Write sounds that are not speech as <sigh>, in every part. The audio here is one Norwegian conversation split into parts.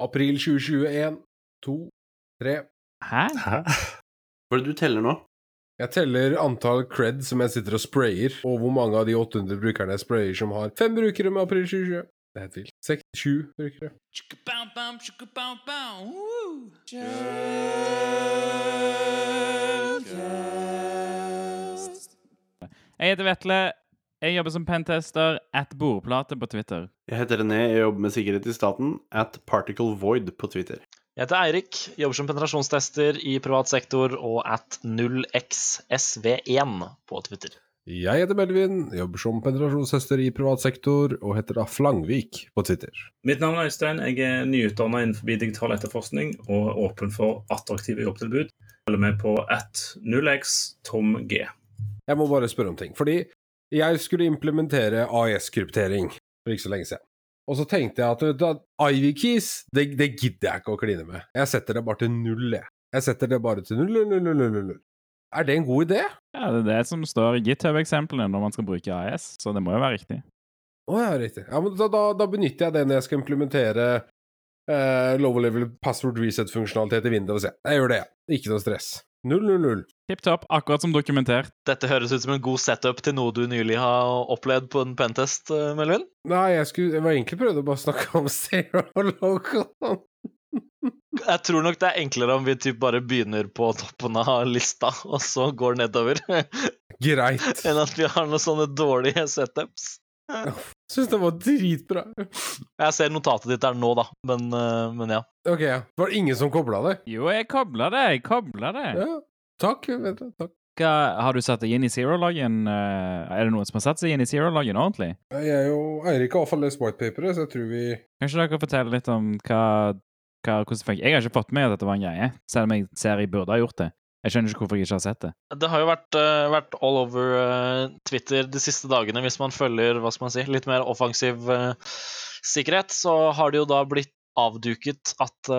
April 2021. To, tre. Hæ? Hæ? Hva er det du teller nå? Jeg teller antall cred som jeg sitter og sprayer, og hvor mange av de 800 brukerne jeg sprayer som har fem brukere med april 2020. Det er helt vilt. Seks, sju brukere. Jeg heter Vetle. Jeg jobber som pentester at bordplate på Twitter. Jeg heter René, jeg jobber med sikkerhet i staten. At Particle Void på Twitter. Jeg heter Eirik, jobber som penetrasjonstester i privat sektor og at 0xsv1 på Twitter. Jeg heter Melvin, jobber som penetrasjonstester i privat sektor, og heter da Flangvik på Twitter. Mitt navn er Øystein. Jeg er nyutdanna innenfor digital etterforskning og er åpen for attraktive jobbtilbud. Følg med på at 0x tomg. Jeg må bare spørre om ting, fordi jeg skulle implementere AES-kryptering for ikke så lenge siden. Og så tenkte jeg at, vet du at Ivy Keys, det, det gidder jeg ikke å kline med. Jeg setter det bare til null, jeg. Jeg setter det bare til null, null, null, null, null. Er det en god idé? Ja, Det er det som står i GitHub-eksemplene når man skal bruke AES, så det må jo være riktig. Å ja, riktig. Ja, men da, da, da benytter jeg det når jeg skal implementere eh, level password reset-funksjonalitet i Windows. Ja. Jeg gjør det, ja. Ikke noe stress. 000. Tipp topp, akkurat som dokumentert. Dette høres ut som en god setup til noe du nylig har opplevd på en pentest, eh, Melvin. Nei, jeg, skulle, jeg var egentlig prøvd å bare snakke om <laughs> zero local. Jeg tror nok det er enklere om vi typ bare begynner på toppen av lista, <laughs> og så går nedover, <laughs> Greit. enn at vi har noen sånne dårlige setups. Syns det var dritbra. Jeg ser notatet ditt der nå, da, men, eh, men ja. Ok. Var det ingen som kobla det? Jo, jeg kobla det, jeg kobla det. Ja. Takk. Takk. Har du satt deg inn i zero-loggen? eh, er det noen som har satt seg inn i zero-loggen ordentlig? Jeg og Eirik har iallfall lest whitepaperet, så jeg tror vi Kanskje dere kan fortelle litt om hva, hva hvordan det funker? Jeg har ikke fått med at dette var en greie, selv om jeg ser jeg burde ha gjort det. Jeg skjønner ikke hvorfor jeg ikke har sett det. Det har jo vært, uh, vært all over uh, Twitter de siste dagene, hvis man følger hva skal man si, litt mer offensiv uh, sikkerhet, så har det jo da blitt avduket at det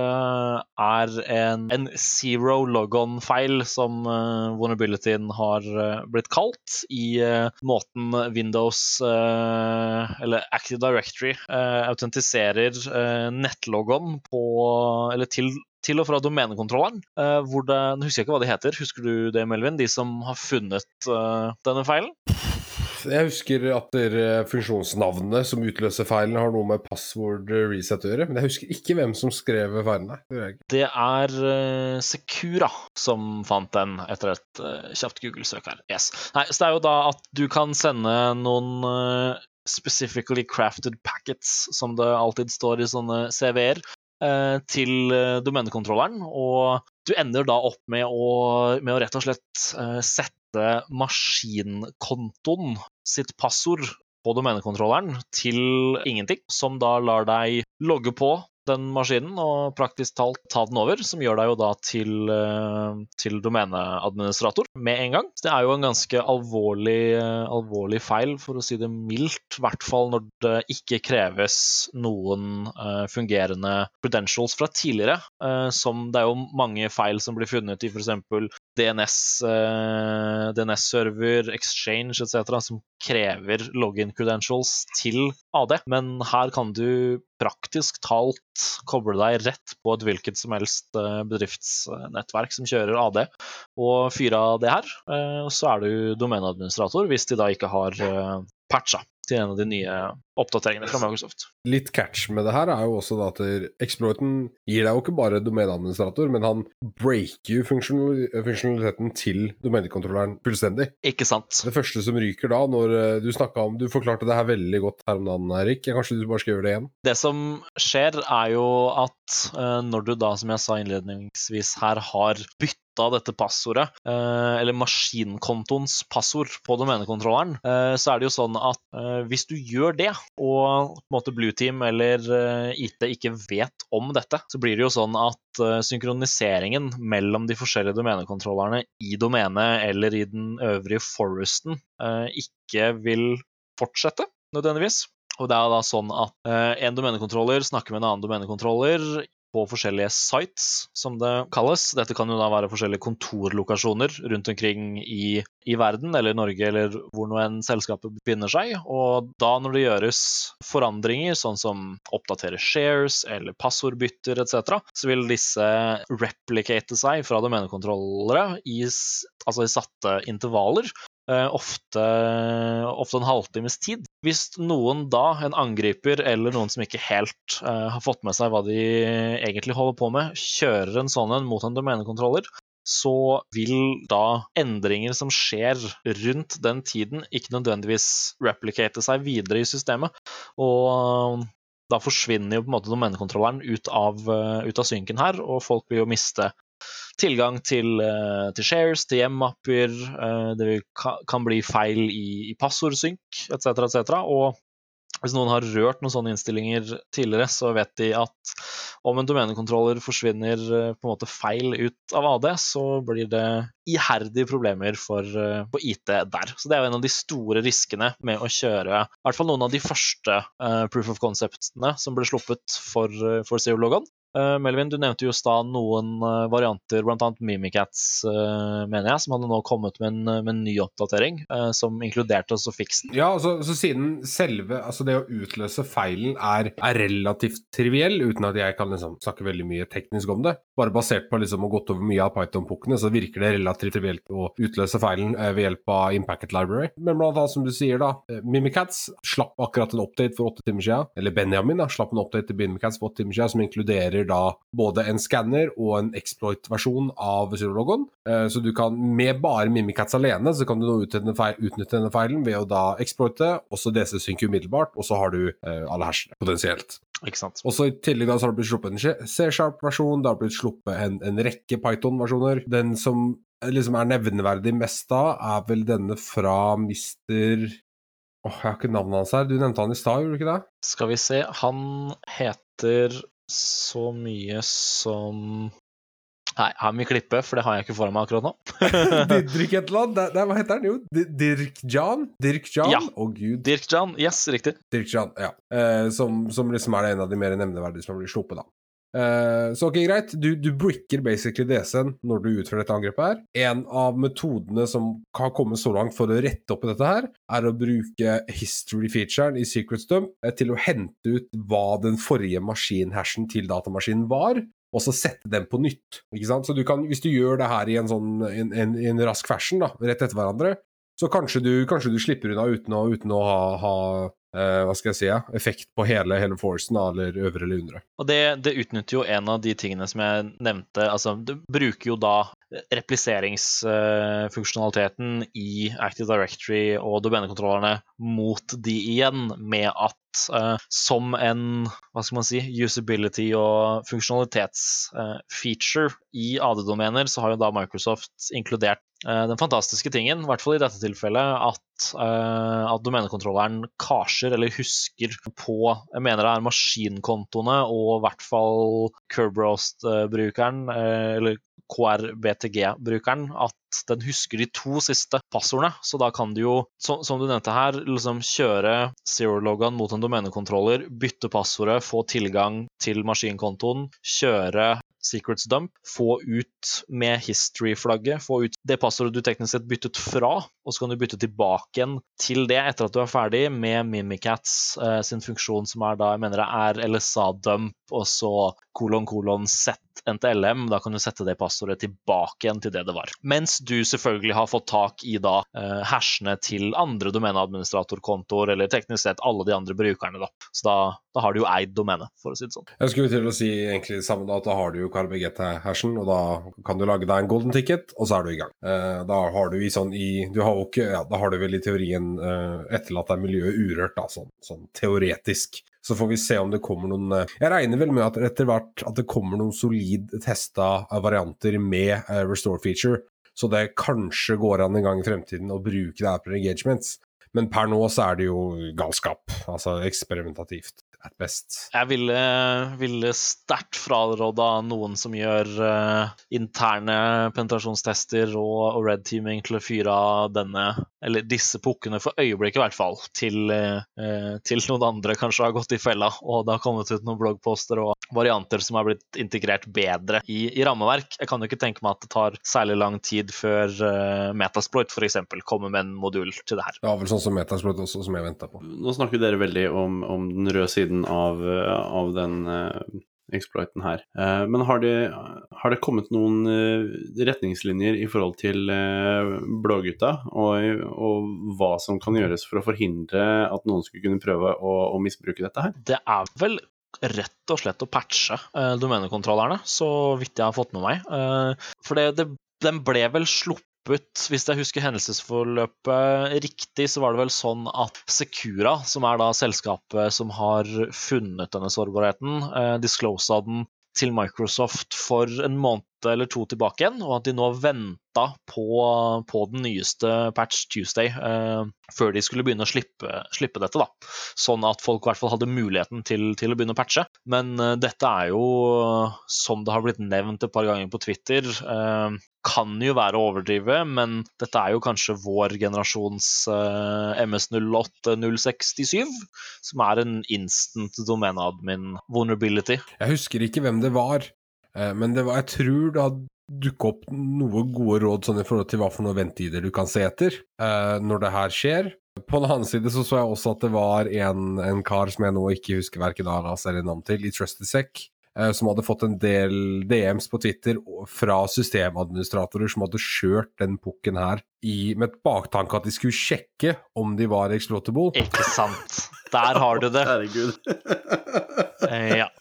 er en, en zero logon-feil som uh, vulnerabilityen har eh, blitt kalt, i eh, måten Windows, eh, eller Active Directory, eh, autentiserer nettlogon på Eller til til og fra domenekontrolleren. eh, hvor det, nå husker jeg ikke hva de heter. Husker du det, Melvin? De som har funnet eh, denne feilen? Jeg husker at dere funksjonsnavnene som utløser feilen, har noe med password reset å gjøre, men jeg husker ikke hvem som skrev feilen. Det er eh, Secura som fant den etter et eh, kjapt Google-søk her. Yes. Nei, så det er jo da at du kan sende noen eh, specifically crafted packets, som det alltid står i sånne CV-er, eh, til eh, domenekontrolleren, og du ender da opp med å, med å rett og slett eh, sette maskinkontoen sitt passord på domenekontrolleren til ingenting, som da lar deg logge på den maskinen og praktisk talt ta den over, som gjør deg jo da til, eh, til domeneadministrator med en gang. Det er jo en ganske alvorlig, eh, alvorlig feil, for å si det mildt, i hvert fall når det ikke kreves noen eh, fungerende credentials fra tidligere. som det er jo mange feil som blir funnet i f.eks. DNS-server, DNS-server, Exchange etc., som krever login credentials til AD. Men her kan du praktisk talt koble deg rett på et hvilket som helst eh, bedriftsnettverk som kjører AD, og fyre av det her. eh, så er du domeneadministrator, hvis de da ikke har eh, patcha til en av de nye oppdateringene fra Microsoft. Litt catch med det her er jo også da at Exploiten gir deg jo ikke bare domeneadministrator, men han breaker jo funksjonaliteten til domenekontrolleren fullstendig. Ikke sant? Det første som ryker da, når eh, du snakka om Du forklarte det her veldig godt her om dagen, Erik. Kanskje du bare skal gjøre det igjen? Det som skjer, er jo at eh, når du da, som jeg sa innledningsvis her, har bytta dette passordet, eh, eller maskinkontoens passord på domenekontrolleren, eh, så er det jo sånn at eh, hvis du gjør det, og på en måte Blueteam eller eh, IT ikke vet om dette, så blir det jo sånn at synkroniseringen mellom de forskjellige domenekontrollerne i domenet eller i den øvrige foresten ikke vil fortsette nødvendigvis. Og det er da sånn at en domenekontroller snakker med en annen domenekontroller på forskjellige sites, som det kalles. Dette kan jo da være forskjellige kontorlokasjoner rundt omkring i, i verden, eller Norge, eller hvor nå enn selskapet befinner seg. Og da når det gjøres forandringer, sånn som oppdatere shares eller passordbytter etc., så vil disse replicate seg fra domenekontrollere i, altså i satte intervaller. Eh, Ofte, ofte en halvtimes tid. Hvis noen da, en angriper eller noen som ikke helt eh, har fått med seg hva de egentlig holder på med, kjører en sånn en mot en domenekontroller, så vil da endringer som skjer rundt den tiden, ikke nødvendigvis replicate seg videre i systemet. Og da forsvinner jo på en måte domenekontrolleren ut av, eh, ut av synken her, og folk vil jo miste tilgang til, eh, til shares, til hjemmapper, eh, det kan bli feil i, i passordsynk etc., etc. Og hvis noen har rørt noen sånne innstillinger tidligere, så vet de at om en domenekontroller forsvinner eh, på en måte feil ut av AD, så blir det iherdige problemer for, på IT der. Så det er jo en av de store riskene med å kjøre i hvert fall noen av de første uh, proof of conceptene som ble sluppet for, eh, for Zero Eh, Melvin, du nevnte jo da noen uh, varianter, bl.a. Mimikats, uh, mener jeg, som hadde nå kommet med en, med en ny oppdatering, uh, som inkluderte også fiksen. Ja, altså, så siden selve Altså, det å utløse feilen er, er relativt triviell, uten at jeg kan liksom snakke veldig mye teknisk om det, bare basert på liksom å ha gått over mye av Python-pukkene, så virker det relativt trivielt å utløse feilen eh, ved hjelp av Impacket Library. Men blant annet, som du sier, da, eh, Mimikats slapp akkurat en update for åtte timer siden, eller Benjamin da, slapp en update til Mimikats for åtte timer siden, som inkluderer da både en skanner og en exploit-versjon av Zerologon. Eh, Så du kan, med bare Mimikats alene, så kan du utnytte denne, feilen ved å da exploite, og så DC-synke umiddelbart, og så har du eh, alle hashene, potensielt. Ikke sant? Og så i tillegg da så har det blitt sluppet en C-sharp-versjon, det har blitt sluppet en, en rekke Python-versjoner. Den som liksom er nevneverdig mest da, er vel denne fra Mr. Åh, jeg har ikke navnet hans her. Du nevnte han i stad, gjorde du ikke det? Skal vi se, han heter så mye som Nei, her må vi klippe, for det har jeg ikke foran meg akkurat nå. <laughs> <laughs> Didrik et eller annet? Det- det- Hva heter han? Jo, Dirk Jan? Dirk Jan? Ja. Å gud. Dirk Jan, yes, riktig. Dirk Jan, ja. Eh, som, som liksom er en av de mer nevneverdige som har blitt sluppet, da. Eh, så ok, greit. Du, du bricker basically DC-en når du utfører dette angrepet her. En av metodene som har kommet så langt for å rette opp i dette her, er å bruke history-featuren i Secret Stump eh, til å hente ut hva den forrige maskinhashen til datamaskinen var, og så sette den på nytt. Ikke sant? Så du kan, hvis du gjør det her i en sånn en, en, en rask fashion, da, rett etter hverandre, så kanskje du, kanskje du slipper unna uten å, uten å ha, ha eh, hva skal jeg si, ja, effekt på hele, hele forcen, eller øvre eller undre. Og det, det utnytter jo en av de tingene som jeg nevnte. altså Du bruker jo da repliseringsfunksjonaliteten i Active Directory og domenekontrollerne mot de igjen, med at uh, som en hva skal man si, usability- og funksjonalitetsfeature i AD-domener, så har jo da Microsoft inkludert uh, den fantastiske tingen, i hvert fall i dette tilfellet, at, eh, at domenekontrolleren kasjer eller husker på Jeg mener det er maskinkontoene og i hvert fall Kerberoast-brukeren, eh, eller KRBTG-brukeren, at den husker de to siste passordene. Så da kan du jo, som, du nevnte her, liksom kjøre zero-logoen mot en domenekontroller, bytte passordet, få tilgang til maskinkontoen, kjøre secrets dump, få ut med history-flagget, få ut det passordet du teknisk sett byttet fra, og så kan du bytte tilbake igjen til det etter at du er ferdig med Mimikats eh, sin funksjon, som er da, jeg mener det er LSA-dump, og så kolon, kolon, set NTLM. Da kan du sette det passordet tilbake igjen til det det var. Mens du selvfølgelig har fått tak i da eh, hashene til andre domeneadministratorkontoer, eller teknisk sett alle de andre brukerne, da. Så da, da har du jo eid domenet, for å si det sånn. Jeg skulle til å si egentlig det samme, da, at da har du jo KRBGT-hashen, og da kan du lage deg en golden ticket, og så er du i gang. Eh, da har du i sånn i Du har jo ikke Ja, da har du vel i teorien eh, etterlatt deg miljøet urørt, da, sånn, sånn teoretisk. Så får vi se om det kommer noen eh, Jeg regner vel med at etter hvert at det kommer noen solid testa varianter med eh, restore feature, så det kanskje går an en gang i fremtiden å bruke det her på engagements. Men per nå så er det jo galskap. Altså eksperimentativt. At best. Jeg ville, ville sterkt fraråda noen som gjør uh, interne penetrasjonstester og, og red teaming til å fyre av denne, eller disse pukkene for øyeblikket i hvert fall, til, uh, til noen andre kanskje har gått i fella, og det har kommet ut noen bloggposter og varianter som har blitt integrert bedre i, i rammeverk. Jeg kan jo ikke tenke meg at det tar særlig lang tid før uh, Metasploit f.eks. kommer med en modul til det her. Det var vel sånn som Metasploit også, som jeg venta på. Nå snakker dere veldig om, om den røde siden av, eh, av den eh, exploiten her. Eh, men har det, har det kommet noen retningslinjer i forhold til blågutta, og, og hva som kan gjøres for å forhindre at noen skulle kunne prøve å, å misbruke dette her? Det er vel rett og slett å patche domenekontrollerne, så vidt jeg har fått med meg. For det, det, den ble vel sluppet hvis jeg husker hendelsesforløpet riktig, så var det vel sånn at Secura, som er da selskapet som har funnet denne sårbarheten, eh, disclosa den til Microsoft for en måned eller to tilbake igjen, og at de nå venta på, på den nyeste Patch Tuesday eh, før de skulle begynne å slippe, slippe, dette. da. Sånn at folk i hvert fall hadde muligheten til, til å begynne å patche. Men eh, dette er jo, som det har blitt nevnt et par ganger på Twitter, eh, kan jo være å overdrive, men dette er jo kanskje vår generasjons eh, MS08-067, som er en instant domeneadmin vulnerability. Jeg husker ikke hvem det var, men det var, jeg tror det har dukket opp noe gode råd sånn i forhold til hva for noen ventetider du kan se etter eh, når det her skjer. På den annen side så, så jeg også at det var en, en kar som jeg nå ikke husker verken alias eller navn til, i TrustedSec, eh, som hadde fått en del DMs på Twitter fra systemadministratorer som hadde kjørt den pukken her i, med et baktanke at de skulle sjekke om de var explotable. Ikke sant. Der har du det. <laughs> Herregud. Eh, ja.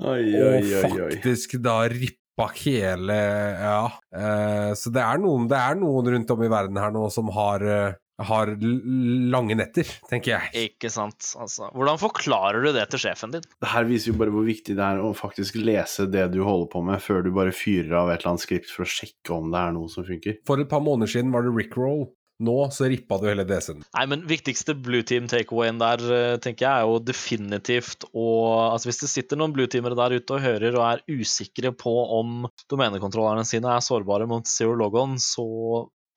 Oi, oi, oi, og faktisk da rippa hele Ja. Uh, så det er, noen, det er noen rundt om i verden her nå som har, uh, har lange netter, tenker jeg. Ikke sant. Altså, hvordan forklarer du det til sjefen din? Det her viser jo bare hvor viktig det er å faktisk lese det du holder på med, før du bare fyrer av et eller annet skript for å sjekke om det er noe som funker. For et par måneder siden var det Rickroll. Nå så rippa du hele DC-en. Nei, men viktigste blue team takeawayen der, eh, tenker jeg, er jo definitivt å Altså, hvis det sitter noen blue teamere der ute og hører og er usikre på om domenekontrollerne sine er sårbare mot zero logon, så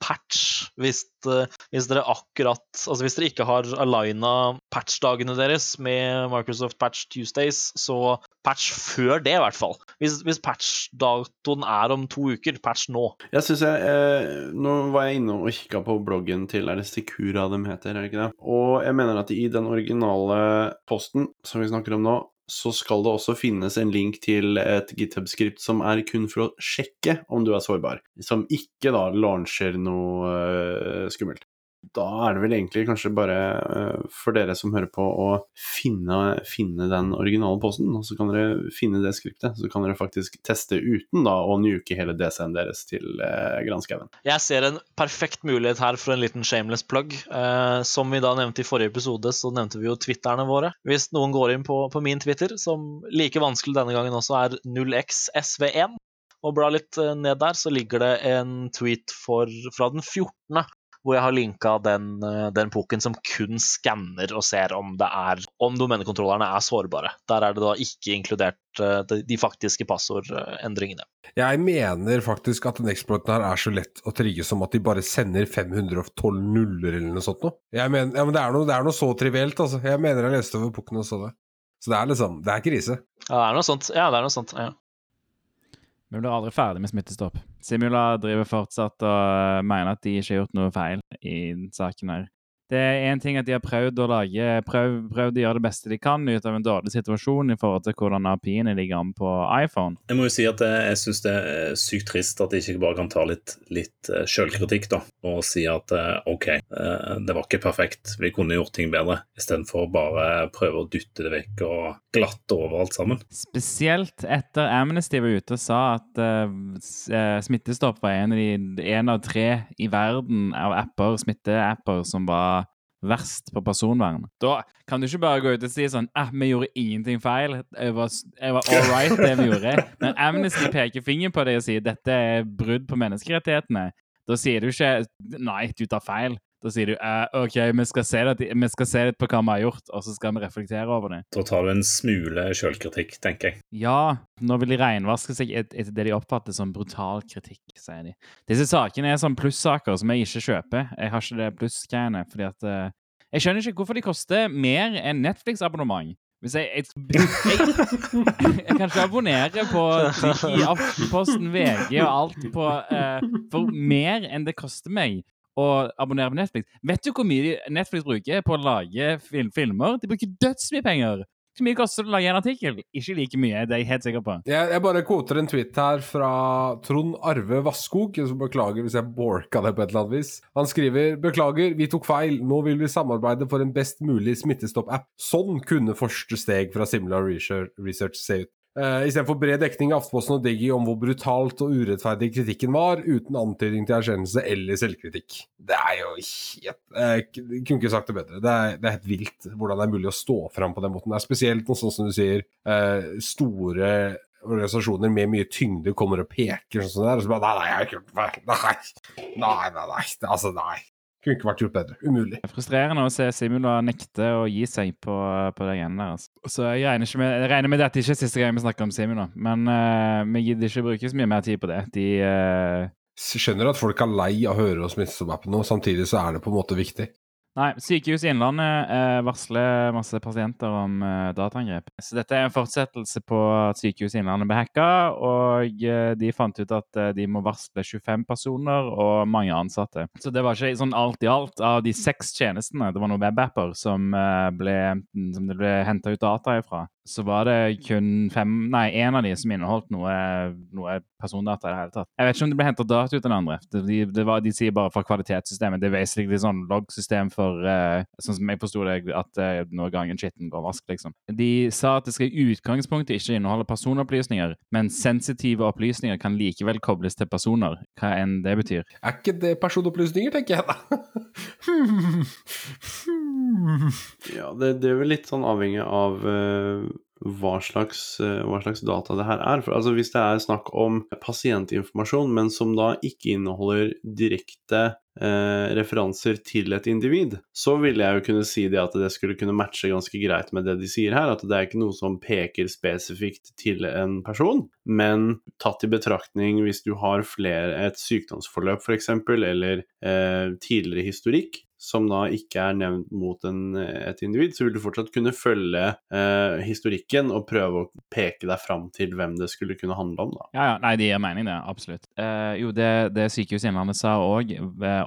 patch hvis, eh, hvis dere akkurat Altså hvis dere ikke har aligna patchdagene deres med Microsoft Patch Tuesdays, så patch før det, i hvert fall. Hvis, hvis patchdatoen er om to uker, patch nå. Jeg synes jeg, eh, Nå var jeg inne og kikka på bloggen til er det Secura de heter, er det ikke det? Og jeg mener at i den originale posten som vi snakker om nå, så skal det også finnes en link til et GitHub-skript som er kun for å sjekke om du er sårbar, som ikke da launcher noe eh, skummelt. Da er det vel egentlig kanskje bare eh, for dere som hører på å finne, finne den originale posten, og så kan dere finne det skriptet. Så kan dere faktisk teste uten da å nuke hele DC-en deres til uh, granskauen. Jeg ser en perfekt mulighet her for en liten shameless plug. Eh, som vi da nevnte i forrige episode, så nevnte vi jo Twitterne våre. Hvis noen går inn på, på min Twitter, som like vanskelig denne gangen også er 0xsv1, og blar litt eh, ned der, så ligger det en tweet for, fra den 14 hvor jeg har linka den, eh, den poken som kun skanner og ser om er om domenekontrollerne er sårbare. Der er det da ikke inkludert eh, de, de faktiske passordendringene. Jeg mener faktisk at den exploiten her er så lett å trigge som at de bare sender 512 nuller eller noe sånt noe. Jeg mener, ja, men det er, noe, det er noe så trivielt, altså. Jeg mener jeg leste over pukken og så det. Så det er liksom, det er krise. Ja, det er noe sånt. Ja, det er noe sånt. Ja. Vi blir aldri ferdig med Smittestopp. Simula driver fortsatt og eh, mener at de ikke har gjort noe feil i saken her. Det er én ting at de har prøvd å lage, prøv, prøvd å gjøre det beste de kan ut av en dårlig situasjon i forhold til hvordan API-ene ligger an på iPhone. Jeg må jo si at jeg, jeg syns det er sykt trist at de ikke bare kan ta litt, litt sjølkritikk, da, og si at eh, OK, eh, det var ikke perfekt, vi kunne gjort ting bedre, istedenfor bare prøve å dytte det vekk og glatte over alt sammen. Spesielt etter Amnesty var ute og sa at uh, eh, Smittestopp var en av, de, en av tre i verden av apper, smitteapper som var verst på personvern. Da kan du ikke bare gå ut og si sånn eh, vi gjorde ingenting feil. Jeg var, jeg var all right, det vi gjorde. <laughs> Men Amnesty peker fingeren på deg og sier dette er brudd på menneskerettighetene. Da sier du ikke nei, du tar feil. Da sier du eh, OK, vi skal, se litt, vi skal se litt på hva vi har gjort, og så skal vi reflektere over det. Da tar du en smule sjølkritikk, tenker jeg. Ja, nå vil de reinvaske seg et- etter det de oppfatter som brutal kritikk, sier de. Disse sakene er sånn plussaker som jeg ikke kjøper. Jeg har ikke det plussgreiene, fordi at eh, Jeg skjønner ikke hvorfor de koster mer enn Netflix-abonnement. Hvis jeg, jeg, <laughs> jeg, jeg kan ikke abonnere på Aftenposten, VG og alt på, uh, for mer enn det koster meg å abonnere på Netflix. Vet du hvor mye Netflix bruker på å lage fil filmer? De bruker dødsmye penger. Hvor mye koster det å lage en artikkel? Ikke like mye, det er jeg helt sikker på. Jeg, jeg bare kvoter en tweet her fra Trond Arve Vasskog. som beklager hvis jeg borka det på et eller annet vis. Han skriver Beklager, vi tok feil. Nå vil vi samarbeide for en best mulig smittestopp-app. Sånn kunne første steg fra Simla Research se ut. Uh, Istedenfor bred dekning i Aftenposten og Diggy om hvor brutalt og urettferdig kritikken var, uten antydning til erkjennelse eller selvkritikk. Det er jo helt Jeg kunne ikke sagt det bedre. Det er, det er helt vilt hvordan det er mulig å stå fram på den måten. Det er spesielt noe sånn som du sier, uh, store organisasjoner med mye tyngde kommer og peker sånn som det er, og så bare Nei, nei, jeg har ikke gjort feil. Nei, nei, nei. nei. Det- Altså, nei. Kunne ikke vært gjort bedre. Umulig. Det er frustrerende å se Simula nekte å gi seg på, på det greiene der. Altså. Så jeg regner, med, jeg regner med dette ikke er siste gang vi snakker om Simula, men uh, vi gidder ikke bruke så mye mer tid på det. De uh... Skjønner at folk er lei av å høre oss Smittestopp-appen nå, samtidig så er det på en måte viktig. Nei, Sykehuset Innlandet eh, varsler masse pasienter om eh, dataangrep. Så dette er en fortsettelse på at Sykehuset Innlandet ble hacka, og eh, de fant ut at de må varsle 25 personer og mange ansatte. Så det var ikke sånn alt i alt av de seks tjenestene, det var noen webapper som, ble, som det ble henta ut data ifra. Så var det kun fem, nei, én av de som inneholdt noe, noe persondata i det hele tatt. Jeg vet ikke om det ble henta data ut av den andre. De, det var, de sier bare fra kvalitetssystemet. Det er basically sånn loggsystem for uh, Sånn som jeg forsto det, at uh, når gangen skitten går vask, liksom. De sa at det skal i utgangspunktet ikke inneholde personopplysninger, men sensitive opplysninger kan likevel kobles til personer, hva enn det betyr. Er ikke det personopplysninger, tenker jeg da. <laughs> Ja, det, det er vel litt sånn avhengig av eh, hva, slags, eh, hva slags data det her er. For, altså, hvis det er snakk om pasientinformasjon, men som da ikke inneholder direkte eh, referanser til et individ, så ville jeg jo kunne si det at det skulle kunne matche ganske greit med det de sier her. At det er ikke noe som peker spesifikt til en person, men tatt i betraktning hvis du har flere, et sykdomsforløp f.eks., eller eh, tidligere historikk, som da ikke er nevnt mot en, et individ, så vil du fortsatt kunne følge eh, historikken og prøve å peke deg fram til hvem det skulle kunne handle om. da. Ja, ja, nei, det gir mening, det. Absolutt. Eh, jo, det, det Sykehuset Innlandet sa òg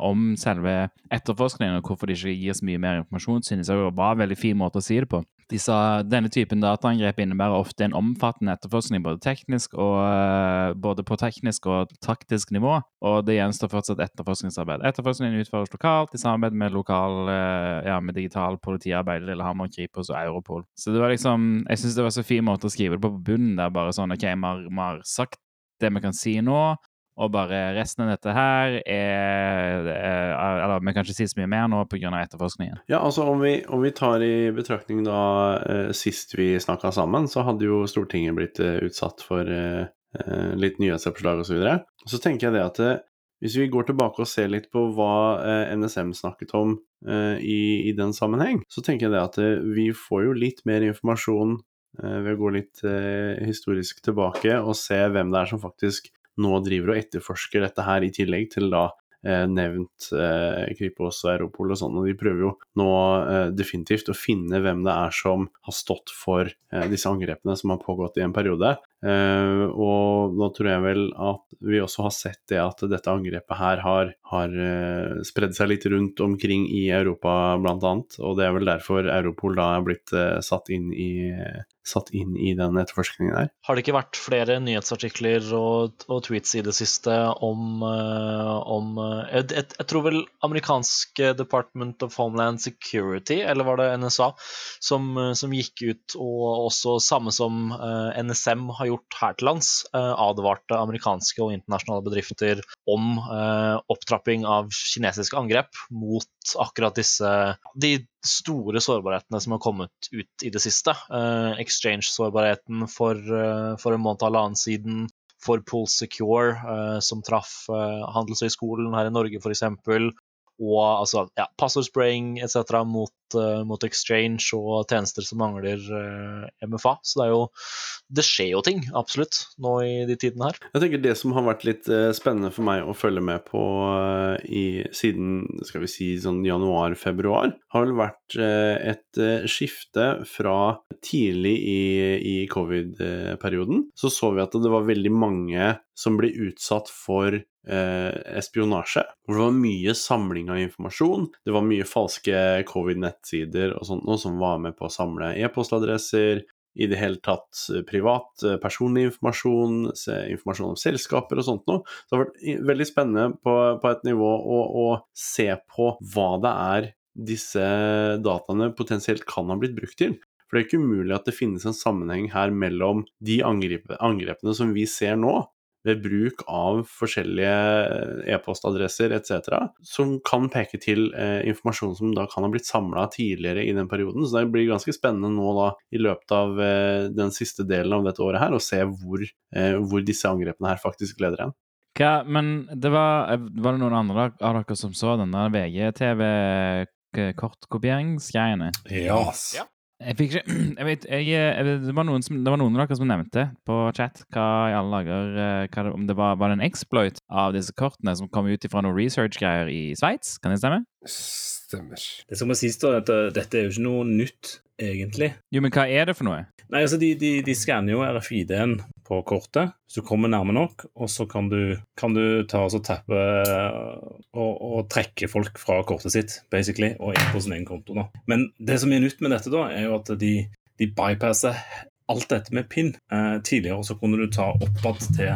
om selve etterforskningen og hvorfor det ikke gir så mye mer informasjon, synes jeg var en veldig fin måte å si det på. De sa denne typen dataangrep innebærer ofte en omfattende etterforskning både, teknisk og, eh, både på teknisk og taktisk nivå, og det gjenstår fortsatt etterforskningsarbeid. Etterforskningen utføres lokalt i samarbeid med, lokal, eh, ja, med digital politiarbeid, Lillehammer, Kripos og Europol. Så det var liksom, jeg syns det var så fin måte å skrive det på på bunnen der, bare sånn OK, vi har sagt det vi kan si nå. Og bare resten av dette her er, er Eller vi kan ikke si så mye mer nå pga. etterforskningen. Ja, altså om vi, om vi tar i betraktning da eh, sist vi snakka sammen, så hadde jo Stortinget blitt eh, utsatt for eh, eh, litt nyhetsoppslag osv. Så, videre. så tenker jeg det at eh, hvis vi går tilbake og ser litt på hva eh, NSM snakket om eh, i, i den sammenheng, så tenker jeg det at eh, vi får jo litt mer informasjon eh, ved å gå litt eh, historisk tilbake og se hvem det er som faktisk nå driver og etterforsker dette her, i tillegg til da eh, nevnt eh, Kripos og Europol og sånn. Og de prøver jo nå eh, definitivt å finne hvem det er som har stått for eh, disse angrepene som har pågått i en periode. Eh, og nå tror jeg vel at vi også har sett det at dette angrepet her har, har uh, spredd seg litt rundt omkring i Europa, annet. Og det er vel derfor Europol da er blitt uh, satt inn i satt inn i den etterforskningen der. Har det ikke vært flere nyhetsartikler og, og tweets i det siste om, uh, om uh, jeg, jeg, jeg, tror vel amerikanske Department of Homeland Security, eller var det NSA, som, som gikk ut og også samme som uh, NSM har gjort her til lands, advarte amerikanske og internasjonale bedrifter om opptrapping av kinesiske angrep mot akkurat disse de store sårbarhetene som har kommet ut i det siste. Uh, Exchange-sårbarheten for, for, en måned og halvannen siden, for Pool Secure, som traff Handelshøyskolen her i Norge f.eks., og altså, ja, passordspraying etc. Mot, uh, mot exchange og tjenester som mangler uh, MFA. Så det jo Det skjer jo ting, absolutt, nå i de tidene her. Jeg tenker Det som har vært litt uh, spennende for meg å følge med på eh, i, siden skal vi si sånn januar-februar, har vel vært eh, et eh, skifte fra tidlig i, i covid-perioden. Så så vi at det var veldig mange som blir utsatt for eh, espionasje. Hvor det var mye samling av informasjon. Det var mye falske covid-nettsider og sånt noe som var med på å samle e-postadresser, i det hele tatt eh, privat, eh, personlig informasjon, informasjon om selskaper og sånt noe. Så det har vært veldig spennende på, på et nivå å, å se på hva det er disse dataene potensielt kan ha blitt brukt til. For det er ikke umulig at det finnes en sammenheng her mellom de angrepene som vi ser nå, ved bruk av forskjellige e-postadresser etc., som kan peke til eh, informasjon som da kan ha blitt samla tidligere i den perioden. Så det blir ganske spennende nå da i løpet av eh, den siste delen av dette året her å se hvor, eh, hvor disse angrepene her faktisk leder hen. Hva, men det var, var det noen andre av dere som så denne VGTV-kortkopieringsgreiene? Ja. Yes. Ja. Jeg fikk ikke <clears throat> jeg vet, jeg, jeg, det, var noen som, det var noen av dere som nevnte på chat hva i alle dager eh, hva Om det var, var det en exploit av disse kortene som kom ut fra noen research-greier i Sveits? Kan det stemme? Stemmer. Det som må sies, da, at eh, dette er jo ikke noe nytt, egentlig. Jo, men hva er det for noe? Nei, altså De, de, de skanner jo RFID-en på kortet, hvis du kommer nærme nok, og så kan du, kan du ta og så tappe og, og trekke folk fra kortet sitt, basically, og inn på sin egen konto. da. Men det som er nytt med dette, da, er jo at de, de bypasser alt dette med PIN. Eh, tidligere så kunne du ta oppad til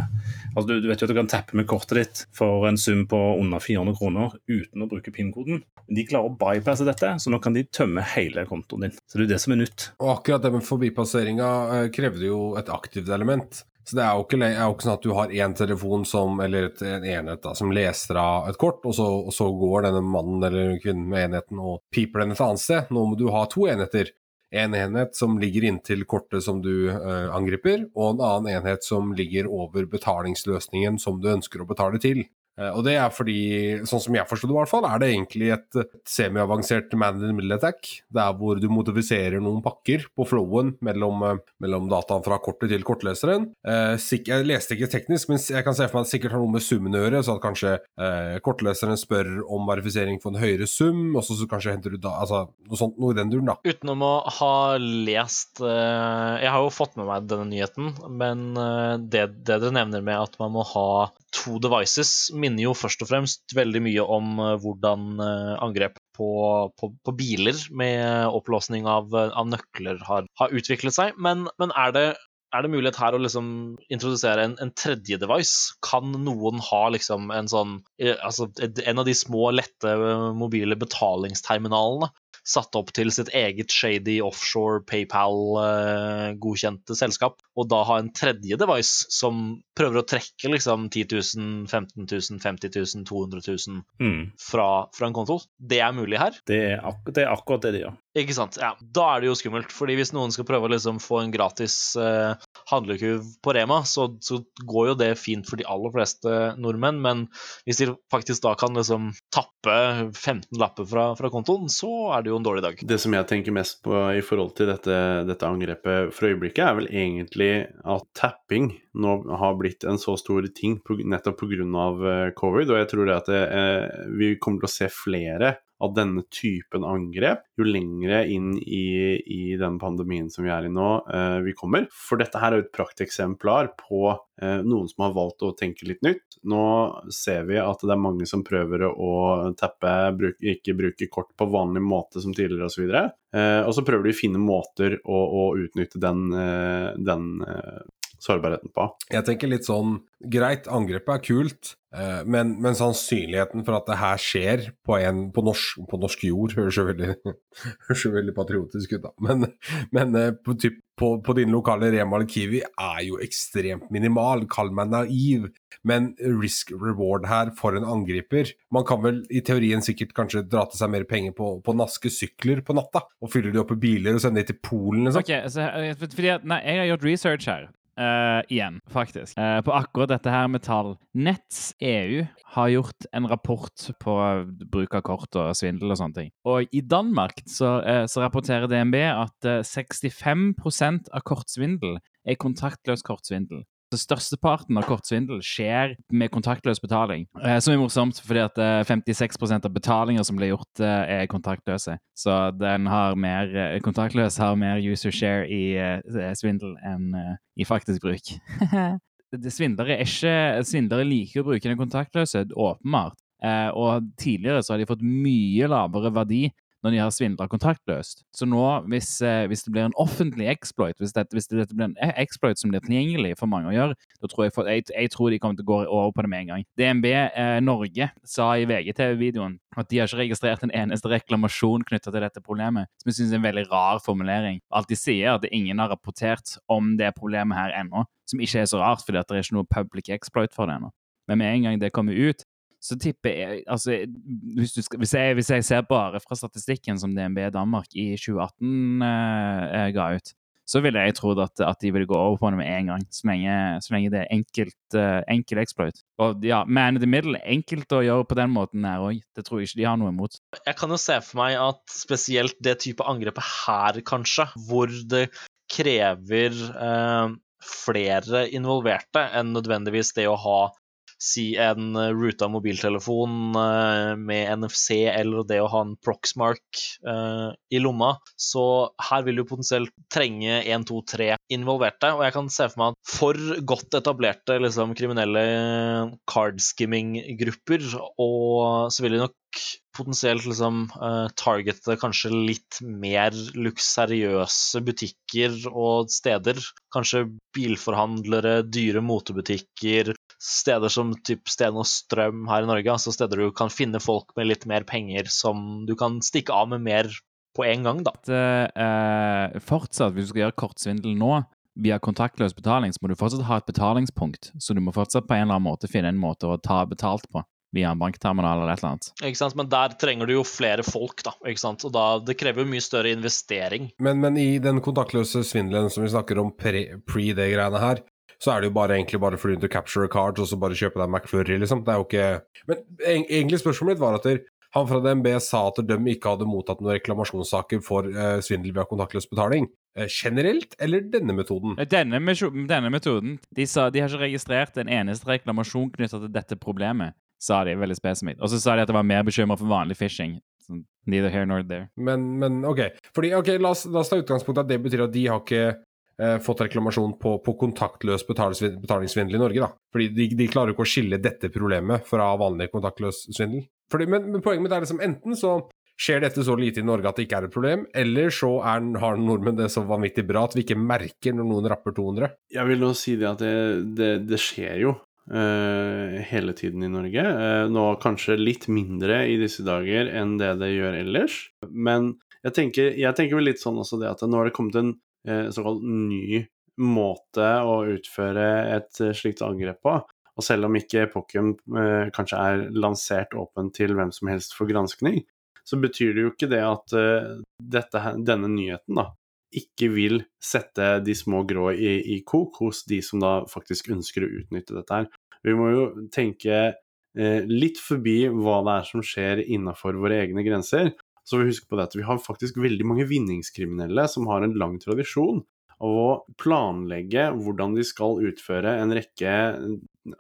Altså, du, du vet jo at du kan tappe med kortet ditt for en sum på under 400 kroner uten å bruke PIN-koden. Men de klarer å bypasse dette, så nå kan de tømme hele kontoen din. Så det er jo det som er nytt. Og akkurat det med forbipasseringa eh, krevde jo et aktivt element. Så det er jo ikke, er jo ikke sånn at du har én telefon som, eller et, en enhet da, som leser av et kort, og så, og så går denne mannen eller kvinnen med enheten og piper den et annet sted. Nå må du ha to enheter. En enhet som ligger inntil kortet som du eh, angriper, og en annen enhet som ligger over betalingsløsningen som du ønsker å betale til. Eh, og det er fordi, sånn som jeg forstod det i hvert fall, er det egentlig et, semiavansert semi-avansert man in middle attack, der hvor du modifiserer noen pakker på flowen mellom, eh, mellom dataen fra kortet til kortleseren. Eh, jeg leste ikke teknisk, men jeg kan se for meg at det sikkert har noe med summen å gjøre, så at kanskje eh, kortleseren spør om verifisering for en høyere sum, og så, kanskje henter du da, altså noe sånt, noe i den duren da. Utenom å ha lest eh, Jeg har jo fått med meg denne nyheten, men eh, det, det dere nevner med at man må ha to devices, minner jo først og fremst veldig mye om eh, hvordan eh, angrep på, på, på biler med opplåsning av, av nøkler har, har utviklet seg. Men, men er det er det mulighet her å liksom introdusere en, en tredje device? Kan noen ha liksom en sånn eh, Altså en av de små, lette eh, mobile betalingsterminalene satt opp til sitt eget shady offshore PayPal-godkjente selskap, og da ha en tredje device som prøver å trekke liksom 10 000, 15 000, 50 000, 200 000 Mm. fra, fra en konto. Det er mulig her. Det, er ak det er akkurat det de gjør. Ikke sant? Ja, Da er det jo skummelt. fordi hvis noen skal prøve å liksom få en gratis eh, handlekurv på Rema, så, så går jo det fint for de aller fleste nordmenn. Men hvis de faktisk da kan liksom tappe 15 lapper fra, fra kontoen, så er det jo en dårlig dag. Det som jeg tenker mest på i forhold til dette, dette angrepet for øyeblikket, er vel egentlig at tapping nå har blitt en så stor ting på, nettopp pga. covid. Og jeg tror det at det, eh, vi kommer til å se flere av denne typen angrep jo lengre inn i, i den pandemien som vi er i nå, eh, vi kommer. For dette her er jo et prakteksemplar på eh, noen som har valgt å tenke litt nytt. Nå ser vi at det er mange som prøver å tappe, bruk, ikke bruke kort på vanlig måte som tidligere osv. Eh, og så prøver de å finne måter å, å utnytte den, eh, den eh, sårbarheten på. Jeg tenker litt sånn, greit, angrepet er kult, eh, men, men sannsynligheten for at det her skjer på, en, på, norsk, på norsk jord, høres jo veldig, <laughs> veldig patriotisk ut da, men, men eh, på, typ, på, på din lokale Rema eller Kiwi er jo ekstremt minimal, kall meg naiv, men risk reward her for en angriper. Man kan vel i teorien sikkert kanskje dra til seg mer penger på, på å naske sykler på natta, og fylle de opp i biler og sende de til Polen, liksom. Okay, så, eh, fordi at, nei, Jeg har gjort research her. Eh, igjen, faktisk. uh, på akkurat dette her med tall. Nets EU har gjort en rapport på bruk av kort og svindel og sånne ting. Og i Danmark så, uh, så rapporterer DNB at eh, 65% av kortsvindel er kontaktløs kortsvindel. Størsteparten av kortsvindel skjer med kontaktløs betaling. Eh, som er morsomt, fordi at eh, 56% av betalinger som blir gjort, eh, er kontaktløse. Så den har mer, eh, kontaktløs har mer user share i eh, svindel enn eh, i faktisk bruk. <laughs> Svindlere, er ikke, svindlere liker å bruke den kontaktløse, åpenbart. Eh, og tidligere så har de fått mye lavere verdi når de har svindla kontaktløst. Så nå, hvis, eh, hvis det blir en offentlig exploit, hvis dette, hvis dette blir en e- exploit som blir tilgjengelig for mange å gjøre, da tror jeg, for, jeg, jeg tror de kommer til å gå over på det med en gang. DNB eh, Norge sa i VGTV-videoen at de har ikke registrert en eneste reklamasjon knytta til dette problemet, som jeg syns er en veldig rar formulering. Alt de sier, er at ingen har rapportert om det problemet her ennå, som ikke er så rart, fordi det er ikke noe public exploit for det ennå. Men med en gang det kommer ut, så tipper jeg altså, hvis, skal, hvis, jeg, hvis jeg ser bare fra statistikken som DNB Danmark i 2018 eh, ga ut, så ville jeg trodd at, at de ville gå over på det med en gang, så lenge, så lenge det er enkelt, eh, enkel exploit. Og ja, man in the middle, enkelt å gjøre på den måten her òg. Det tror jeg ikke de har noe imot. Jeg kan jo se for meg at spesielt det type angrepet her, kanskje, hvor det krever eh, flere involverte enn nødvendigvis det å ha si en eh, ruta mobiltelefon eh, med NFC eller det å ha en Proxmark eh, i lomma. Så her vil du potensielt trenge 1, 2, 3 involverte. Og jeg kan se for meg at for godt etablerte liksom, kriminelle cardskimming-grupper, og så vil de nok potensielt liksom targete kanskje litt mer luksuriøse butikker og steder. Kanskje bilforhandlere, dyre motebutikker, steder som typ Sten og Strøm her i Norge. Altså steder du kan finne folk med litt mer penger som du kan stikke av med mer på en gang, da. At, eh, fortsatt, hvis du skal gjøre kortsvindel nå, via kontaktløs betaling, så må du fortsatt ha et betalingspunkt. Så du må fortsatt på en eller annen måte finne en måte å ta betalt på. Via en bankterminal eller et eller annet. Ikke sant? Men der trenger du jo flere folk, da. Ikke sant? Og da, det krever jo mye større investering. Men, men i den kontaktløse svindelen som vi snakker om pre, pre det greiene her, så er det jo bare egentlig bare fordi du capture a card, og så bare kjøpe deg McFlurry, liksom. Det er jo ikke Men egentlig spørsmålet mitt var at der, han fra DNB sa at de ikke hadde mottatt noen reklamasjonssaker for eh, svindel via kontaktløs betaling. Eh, generelt, eller denne metoden? Denne, denne metoden de, sa, de har ikke registrert en eneste reklamasjon knytta til dette problemet, sa de veldig spesifikt. Og så sa de at det var mer bekymra for vanlig phishing. Neither here nor there. Men, men OK. Fordi, ok, la oss, la oss ta utgangspunkt i at det betyr at de har ikke eh, fått reklamasjon på, på kontaktløs betalingssvindel i Norge, da. Fordi de, de klarer jo ikke å skille dette problemet fra vanlig kontaktløs svindel. Fordi, men, men poenget mitt er liksom enten så skjer dette så lite i Norge at det ikke er et problem, eller så er, har nordmenn det så vanvittig bra at vi ikke merker når noen rapper 200. Jeg vil nå si det at det, det, det skjer jo Uh, hele tiden i Norge. Uh, nå kanskje litt mindre i disse dager enn det det gjør ellers. Men jeg tenker, jeg tenker vel litt sånn også det at nå har det kommet en såkalt ny måte å utføre et eh, slikt angrep på. Og selv om ikke Pokémon eh, kanskje er lansert åpent til hvem som helst for granskning, så betyr det jo ikke det at eh, dette, denne nyheten da, ikke vil sette de små grå i, i kok hos de som da faktisk ønsker å utnytte dette her. Vi må jo tenke eh, litt forbi hva det er som skjer innafor våre egne grenser. Så vi husker på det at vi har faktisk veldig mange vinningskriminelle som har en lang tradisjon av å planlegge hvordan de skal utføre en rekke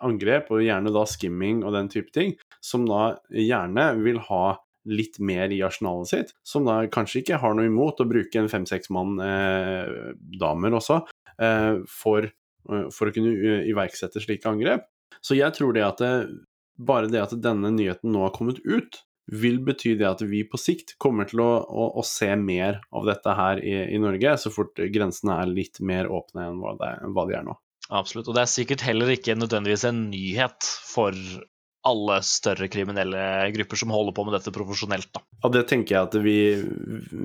angrep, og gjerne da skimming og den type ting, som da gjerne vil ha litt mer i arsenalet sitt, som da kanskje ikke har noe imot å bruke en fem-seks mann eh, damer også, eh, for, eh, for å kunne eh, iverksette slike angrep. Så jeg tror det at det, bare det at denne nyheten nå har kommet ut, vil bety det at vi på sikt kommer til å, å, å se mer av dette her i, i Norge, så fort grensene er litt mer åpne enn hva, det, hva de er nå. Absolutt. Og det er sikkert heller ikke nødvendigvis en nyhet for alle større kriminelle grupper som holder på med dette profesjonelt, da. Ja, det tenker jeg at vi,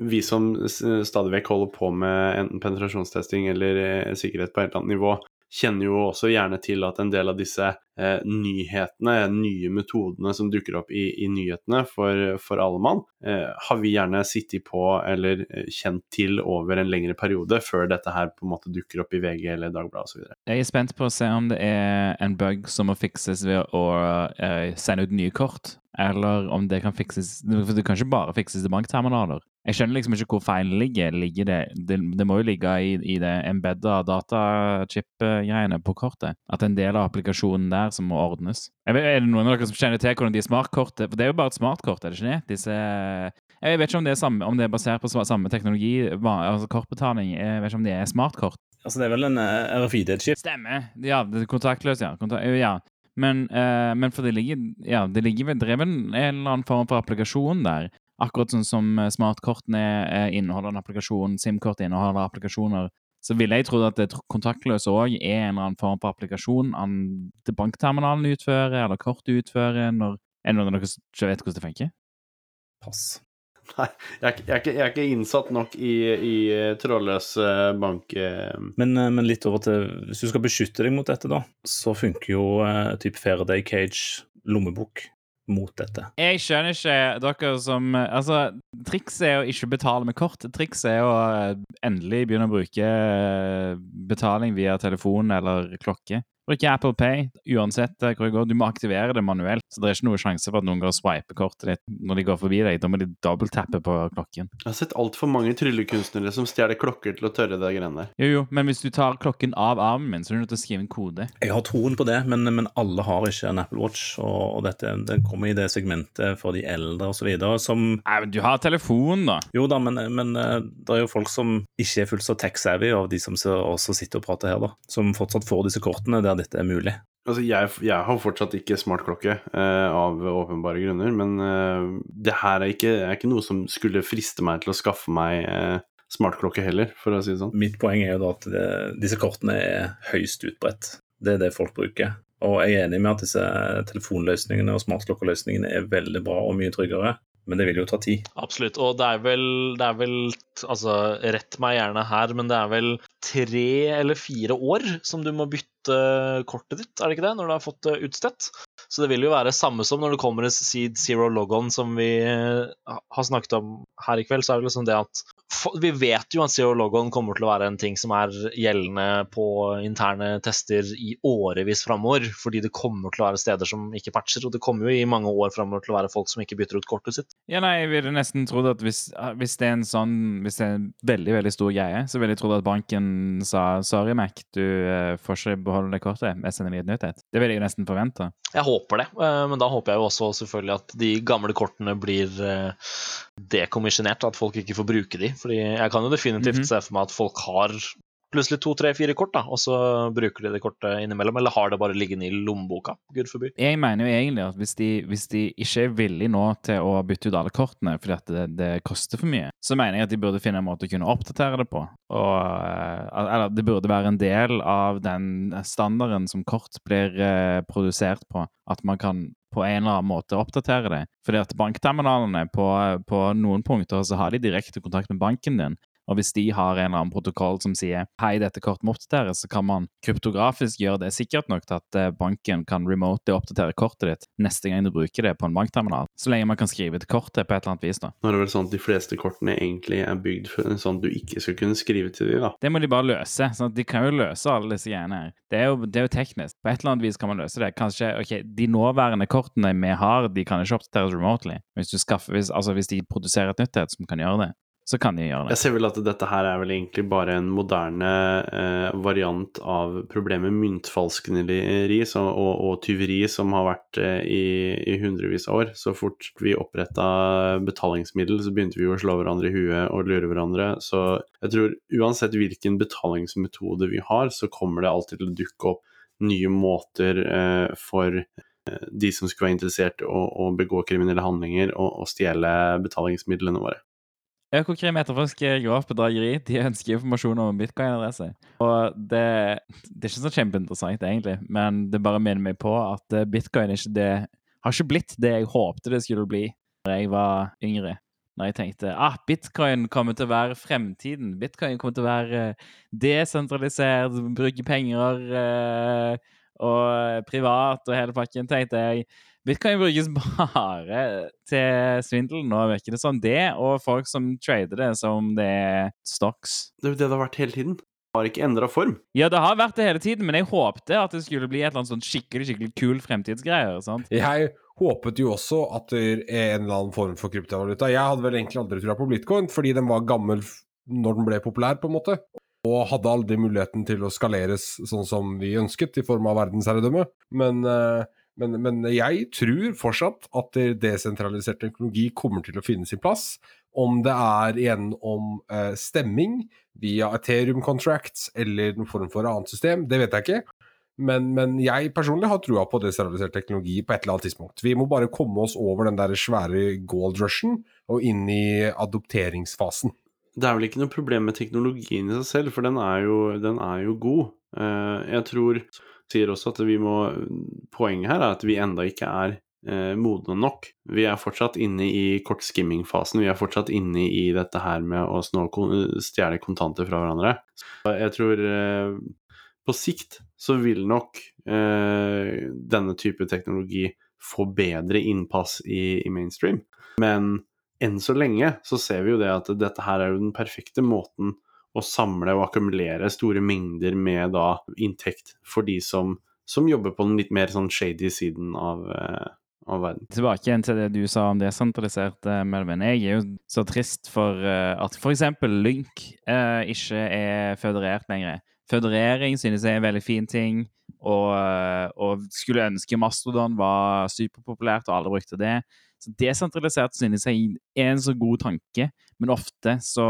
vi som stadig vekk holder på med enten penetrasjonstesting eller eh, sikkerhet på et eller annet nivå, kjenner jo også gjerne til at en del av disse eh, nyhetene, nye metodene som dukker opp i, i nyhetene for, for alle mann, eh, har vi gjerne sittet på eller eh, kjent til over en lengre periode før dette her på en måte dukker opp i VG eller Dagbladet osv. Jeg er spent på å se om det er en bug som må fikses ved å eh, sende ut nye kort, eller om det kan fikses For det kan ikke bare fikses i bankterminaler. Jeg skjønner liksom ikke hvor feilen ligger. ligger det, det, det, må jo ligge i, i det embedda datachip-greiene på kortet. At en del av applikasjonen der som må ordnes. Vet, er det noen av dere som kjenner til hvordan de smartkortet For det er jo bare et smartkort, er det ikke det? Disse jeg vet ikke om det er, samme, om det er basert på samme teknologi, altså kortbetaling. Jeg vet ikke om det er smartkort. Altså, det er vel en eh, RFID-chip? Stemmer. Ja, det er kontaktløs, ja. Kontakt, ja. Men, uh, men, for det ligger ja, det ligger ved drevet en eller annen form for applikasjon der. Akkurat sånn som smartkortene inneholder en applikasjon, SIM-kort inneholder applikasjoner. Så ville jeg trodd at det kontaktløse òg er en eller annen form for applikasjon til bankterminalen utfører, eller kortet utfører. Når, er det noen av dere som ikke vet hvordan det funker? Pass. <laughs> Nei, jeg er, jeg, jeg er, ikke, innsatt nok i, i trådløs bank... Men, men, litt over til Hvis du skal beskytte deg mot dette, da, så funker jo uh, type Faraday Cage lommebok mot dette. Jeg skjønner ikke dere som Altså, trikset er å ikke betale med kort. Trikset er å endelig begynne å bruke betaling via telefon eller klokke. Bruker Apple Pay uansett hvor det går. Du må aktivere det manuelt. Så det er ikke noe sjanse for at noen går og swiper kortet ditt når de går forbi deg. Da må de dobbelttappe på klokken. Jeg har sett altfor mange tryllekunstnere som stjeler klokker til å tørre det greiene der. Jo, jo, men hvis du tar klokken av armen min, så er du nødt til å skrive en kode. Jeg har troen på det, men, men alle har ikke en Apple Watch, og, og dette det kommer i det segmentet for de eldre osv. som Nei, men du har telefon, da. Jo da, men, men eh, det er jo folk som ikke er fullt så tech-savvy av de som også sitter og prater her, da. Som fortsatt får disse kortene der dette er mulig? Altså, jeg, jeg har fortsatt ikke smartklokke, eh, av åpenbare grunner. Men eh, det her er ikke, er ikke, noe som skulle friste meg til å skaffe meg eh, smartklokke heller, for å si det sånn. Mitt poeng er jo da at det, disse kortene er høyst utbredt. Det er det folk bruker. Og jeg er enig med at disse telefonløsningene og smartklokkeløsningene er veldig bra og mye tryggere. Men det vil jo ta tid. Absolutt. Og det er vel, det er vel Altså, rett meg gjerne her, men det er vel tre eller fire år som du må bytte kortet ditt, er det ikke det, når du har fått det utstedt? Så det vil jo være samme som når det kommer en Seed Zero Logon, som vi har snakket om her i kveld, så er det liksom det at vi vet jo at CO logon kommer til å være en ting som er gjeldende på interne tester i årevis framover, fordi det kommer til å være steder som ikke patcher, og det kommer jo i mange år framover til å være folk som ikke bytter ut kortet sitt. Ja, nei, jeg ville nesten trodd at hvis, hvis, det er en sånn Hvis det er en veldig, veldig stor greie, så ville jeg trodd at banken sa sorry, Mac, du uh, får ikke beholde det kortet, jeg sender deg et nytt et. Det ville jeg nesten forvente. Jeg håper det, uh, men da håper jeg jo også selvfølgelig at de gamle kortene blir dekommisjonert, at folk ikke får bruke de. Fordi jeg kan jo definitivt mm -hmm. se for meg at folk har plutselig to, tre, fire kort, da, og så bruker de det kortet innimellom, eller har det bare liggende i lommeboka? Gud forby. Jeg mener jo egentlig at hvis de, hvis de ikke er villige nå til å bytte ut alle kortene fordi at det, det, koster for mye, så mener jeg at de burde finne en måte å kunne oppdatere det på. Og, eh, eller det burde være en del av den standarden som kort blir uh, produsert på, at man kan på en eller annen måte oppdatere det. Fordi at bankterminalene på, på noen punkter så har de direkte kontakt med banken din. Og hvis de har en eller annen protokoll som sier hei, dette kortet må oppdateres, så kan man kryptografisk gjøre det sikkert nok til at eh, banken kan remote oppdatere kortet ditt neste gang du bruker det på en bankterminal. Så lenge man kan skrive til kortet på et eller annet vis, da. Nå er det vel sånn at de fleste kortene egentlig er bygd for sånn at du ikke skal kunne skrive til dem, da. Det må de bare løse. sånn at De kan jo løse alle disse greiene her. Det er, jo, det er jo teknisk. På et eller annet vis kan man løse det. Kanskje, ok, De nåværende kortene vi har, de kan ikke oppdateres remotely. Hvis, du skaffer, hvis, altså hvis de produserer et nytt et som kan gjøre det, så kan de gjøre det. Jeg ser vel at dette her er vel egentlig bare en moderne eh, variant av problemet myntfalskneri og, og, tyveri som har vært eh, i, i, hundrevis av år. Så fort vi oppretta betalingsmiddel, så begynte vi å slå hverandre i huet og lure hverandre. Så jeg tror uansett hvilken betalingsmetode vi har, så kommer det alltid til å dukke opp nye måter eh, for eh, de som skulle være interessert i å, å begå kriminelle handlinger og, og stjele betalingsmidlene våre. Økokrim etterforsker grovt bedrageri. De ønsker informasjon om bitcoin-adresse. Og det, det, er ikke så kjempeinteressant, egentlig, men det bare minner meg på at bitcoin ikke det, har ikke blitt det jeg håpte det skulle bli da jeg var yngre. når jeg tenkte ah, bitcoin kommer til å være fremtiden. Bitcoin kommer til å være eh, desentralisert, bruke penger eh, og privat og hele pakken, tenkte jeg. Bitcoin brukes bare til svindel nå, virker det som. Det, og folk som trader det som det er stocks. Det er jo det det har vært hele tiden. Det har ikke endra form. Ja, det har vært det hele tiden, men jeg håpte at det skulle bli et eller annet sånn skikkelig skikkelig kul fremtidsgreier. sant? Jeg håpet jo også at det er en eller annen form for kryptovaluta. Jeg hadde vel egentlig aldri trua på bitcoin, fordi den var gammel når den ble populær, på en måte. Og hadde aldri muligheten til å skaleres sånn som vi ønsket, i form av verdensherredømme. Men, eh, men, men jeg tror fortsatt at desentralisert teknologi kommer til å finne sin plass. Om det er igjen om eh, stemming via Ethereum contracts eller noen form for annet system, det vet jeg ikke. Men, men jeg personlig har trua på desentralisert teknologi på et eller annet tidspunkt. Vi må bare komme oss over den der svære gold rushen og inn i adopteringsfasen. Det er vel ikke noe problem med teknologien i seg selv, for den er jo, den er jo god. Uh, jeg tror sier også at vi må Poenget her er at vi enda ikke er eh, modne nok. Vi er fortsatt inne i kortskimming-fasen. Vi er fortsatt inne i dette her med å stjele kontanter fra hverandre. Jeg tror eh, på sikt så vil nok eh, denne type teknologi få bedre innpass i, i mainstream. Men enn så lenge så ser vi jo det at dette her er jo den perfekte måten å samle og akkumulere store mengder med da inntekt for de som, som jobber på den litt mer sånn shady siden av, eh, verden. Tilbake igjen til det du sa om desentraliserte, Melvin. Jeg er jo så trist for eh, at f.eks. Lynk uh, ikke er føderert lenger. Føderering synes jeg er en veldig fin ting, og, eh, og skulle ønske Mastodon var superpopulært og alle brukte det. Så desentralisert synes jeg er en så god tanke, men ofte så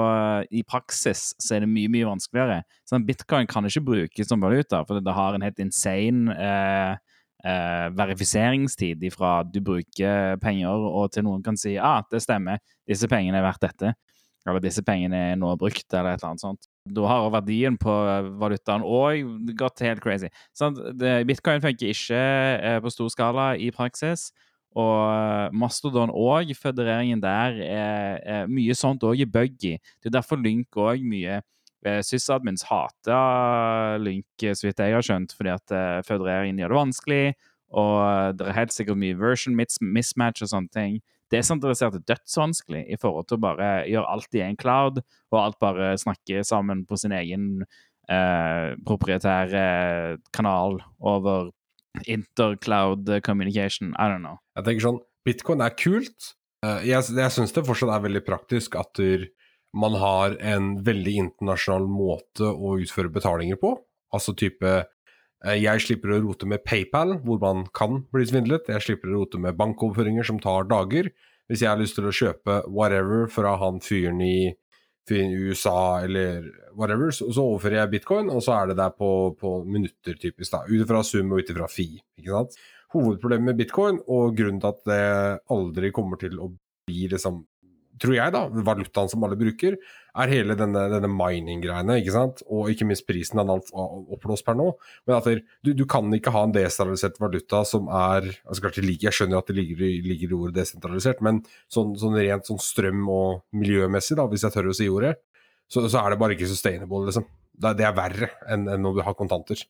i praksis så er det mye, mye vanskeligere. Sånn, Bitcoin kan ikke brukes som valuta, for det har en helt insane eh, eh, verifiseringstid ifra du bruker penger, og til noen kan si ah, det stemmer, disse pengene er verdt dette. Eller disse pengene er nå brukt, eller et eller annet sånt. Da har verdien på valutaen òg gått helt crazy. Sånn, Bitcoin funker ikke eh, på stor skala i praksis. Og eh, Mastodon og fødereringen der er, er mye sånt òg er buggy. Det er derfor Lynk òg mye eh, Sysadmins hater Lynk, så vidt jeg har skjønt, fordi at eh, fødereringen gjør det vanskelig, og eh, det er helt sikkert mye version mismatch og sånne ting. Desentralisert er dødsvanskelig i forhold til å bare gjøre alt i en cloud, og alt bare snakke sammen på sin egen eh, proprietære kanal over intercloud communication. I don't know. Jeg tenker sånn, Bitcoin er kult. Eh, Jeg, jeg syns det fortsatt er veldig praktisk at man har en veldig internasjonal måte å utføre betalinger på. Altså type Jeg slipper å rote med PayPal, hvor man kan bli svindlet. Jeg slipper å rote med bankoverføringer som tar dager. Hvis jeg har lyst til å kjøpe whatever fra han fyren i USA eller whatever, så, så overfører jeg bitcoin, og så er det der på, på minutter, typisk. da, Ut ifra sum og ut ifra fi. ikke sant? Hovedproblemet med bitcoin, og grunnen til at det aldri kommer til å bli liksom, tror jeg da, valutaen som alle bruker, er hele denne, denne mining-greiene, ikke sant? Og ikke minst prisen den er oppblåst per nå. Men at du, du kan ikke ha en desentralisert valuta som er altså klart Jeg skjønner at det ligger, ligger i ordet desentralisert, men sånn, sånn rent sånn strøm- og miljømessig, da, hvis jeg tør å si ordet, så, så er det bare ikke sustainable, liksom. Det, det er verre enn, enn når du har kontanter.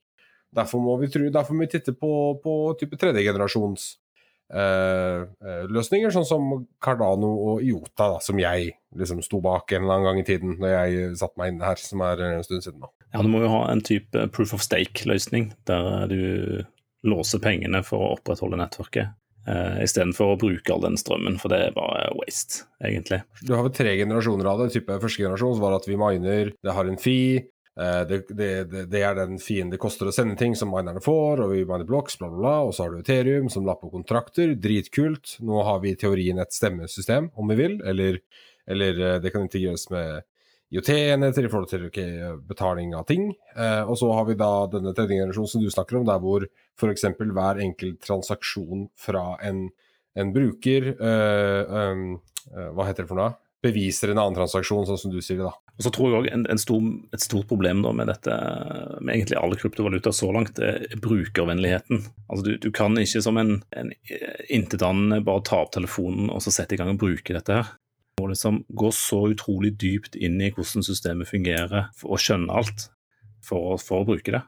Derfor må vi, derfor må vi titte på, på type tredjegenerasjons løsninger, sånn som Cardano og Iota, da, som jeg liksom sto bak en eller annen gang i tiden når jeg satte meg inn her, som er en stund siden nå. Ja, Du må jo ha en type proof of stake-løsning, der du låser pengene for å opprettholde nettverket. Uh, Istedenfor å bruke all den strømmen, for det er bare waste, egentlig. Du har vel tre generasjoner av det. Type Første generasjon var at vi miner, det har en fee. Eh, Det, det, det, er den fien det koster å sende ting som minerne får, og vi miner blocks, bla, bla, bla. Og så har du Ethereum som lapper kontrakter. Dritkult. Nå har vi i teorien et stemmesystem, om vi vil. Eller, eller eh, det kan integreres med IOT-enheter i forhold til okay, betaling av ting. Eh, og så har vi da denne tredje generasjonen som du snakker om, der hvor f.eks. hver enkelt transaksjon fra en, en bruker eh, eh, Hva heter det for noe? Beviser en annen transaksjon, sånn som du sier det, da. Og så tror jeg også en, en stor, Et stort problem med dette, med egentlig alle kryptovaluta så langt, er brukervennligheten. Altså Du, du kan ikke som en, en intetanende bare ta opp telefonen og så sette i gang og bruke dette her. Du må liksom gå så utrolig dypt inn i hvordan systemet fungerer, og skjønne alt for, for å bruke det.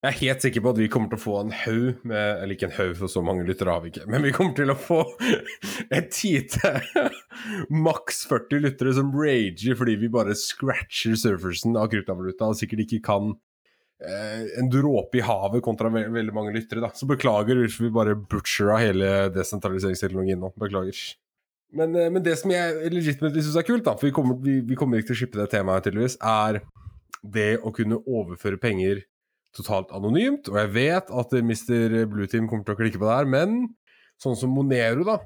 Jeg er helt sikker på at vi kommer til å få en haug med Eller ikke en haug, for så mange lyttere har vi ikke. Men vi kommer til å få <laughs> et tite <laughs> maks 40 lyttere som rager fordi vi bare scratcher surfersen av kryptovaluta og sikkert ikke kan eh, en dråpe i havet kontra ve veldig mange lyttere. da. Så beklager hvis vi bare butchera hele desentraliseringsteknologien nå. Beklager. Men, eh, men det som jeg legitimately syns er kult, da, for vi kommer, vi, vi kommer ikke til å slippe det temaet tydeligvis, er det å kunne overføre penger totalt anonymt, og jeg vet at Mr. Blueteam kommer til å klikke på det her, men sånn som Monero, da,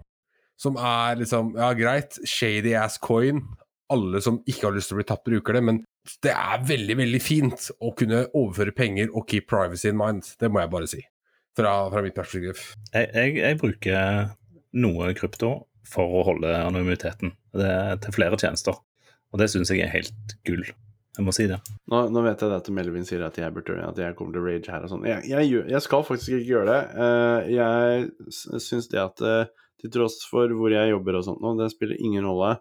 som er liksom Ja, greit, shady ass coin. Alle som ikke har lyst til å bli tatt, bruker det, men det er veldig, veldig fint å kunne overføre penger og keep privacy in mind. Det må jeg bare si. Fra, fra mitt perspektiv. Jeg, jeg, jeg bruker noe krypto for å holde anonymiteten det til flere tjenester, og det syns jeg er helt gull. Jeg må si det. Nå, nå vet jeg det at Melvin sier at jeg burde at jeg kommer til å rage her og sånn. Jeg, jeg, jeg skal faktisk ikke gjøre det. Eh, jeg syns det at eh, til tross for hvor jeg jobber og sånt nå, det spiller ingen rolle.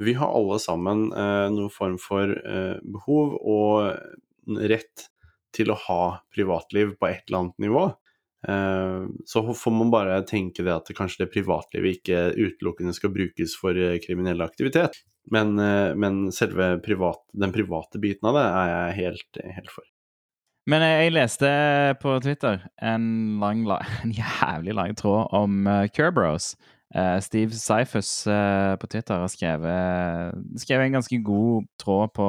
Vi har alle sammen uh, noen form for eh, behov og rett til å ha privatliv på et eller annet nivå. Eh, så får man bare tenke det at kanskje det privatlivet ikke utelukkende skal brukes for eh, kriminell aktivitet. Men, eh, men selve privat, den private biten av det er jeg helt, helt for. Men jeg, leste på Twitter en, lang, <laughs> en jævlig lang tråd om uh, Kerbros. Eh, Steve Cyphus eh, på Twitter har skrevet, skrevet en ganske god tråd på,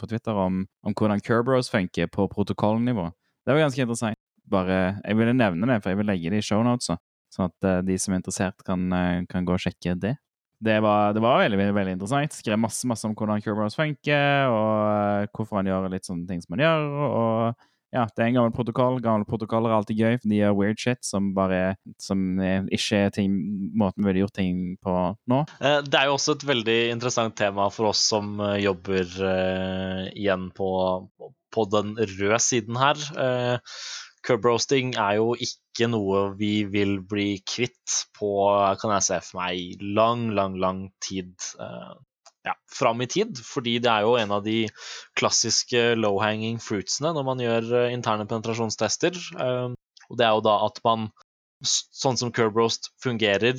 på Twitter om, om hvordan Kerbros funker på protokollnivå. Det var ganske interessant. Bare, jeg ville nevne det, for jeg vil legge det i shownotes, Sånn at eh, de som er interessert, kan, eh, kan gå og sjekke det. Det var, det var veldig veldig, interessant. Skrev masse masse om hvordan Curbrows funker, og eh, hvorfor han gjør litt sånne ting som han gjør. og ja, det er en gammel protokoll. Gamle protokoller er alltid gøy, for de gjør weird shit som bare som eh, ikke er måten vi ville gjort ting på nå. Eh, Det er jo også et veldig interessant tema for oss som jobber uh, igjen på, på den røde siden her. Eh, Curb roasting er jo ikke noe vi vil bli kvitt på, kan jeg se for meg, lang, lang, lang tid. eh, ja, fram i tid, fordi det er jo en av de klassiske low-hanging fruitsene når man gjør eh, interne penetrasjonstester. Eh, og det er jo da at man Sånn som Curbroast fungerer,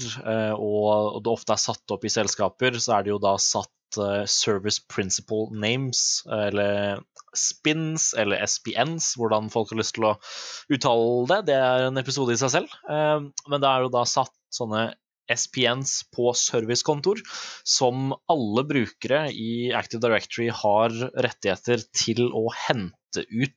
og det ofte er satt opp i selskaper, så er det jo da satt Service Principle Names, eh, eller spins, eller SPNs, hvordan folk har lyst til å uttale det. Det er en episode i seg selv. Eh, Men det er jo da satt sånne SPNs på servicekontor, som alle brukere i Active Directory har rettigheter til å hente ut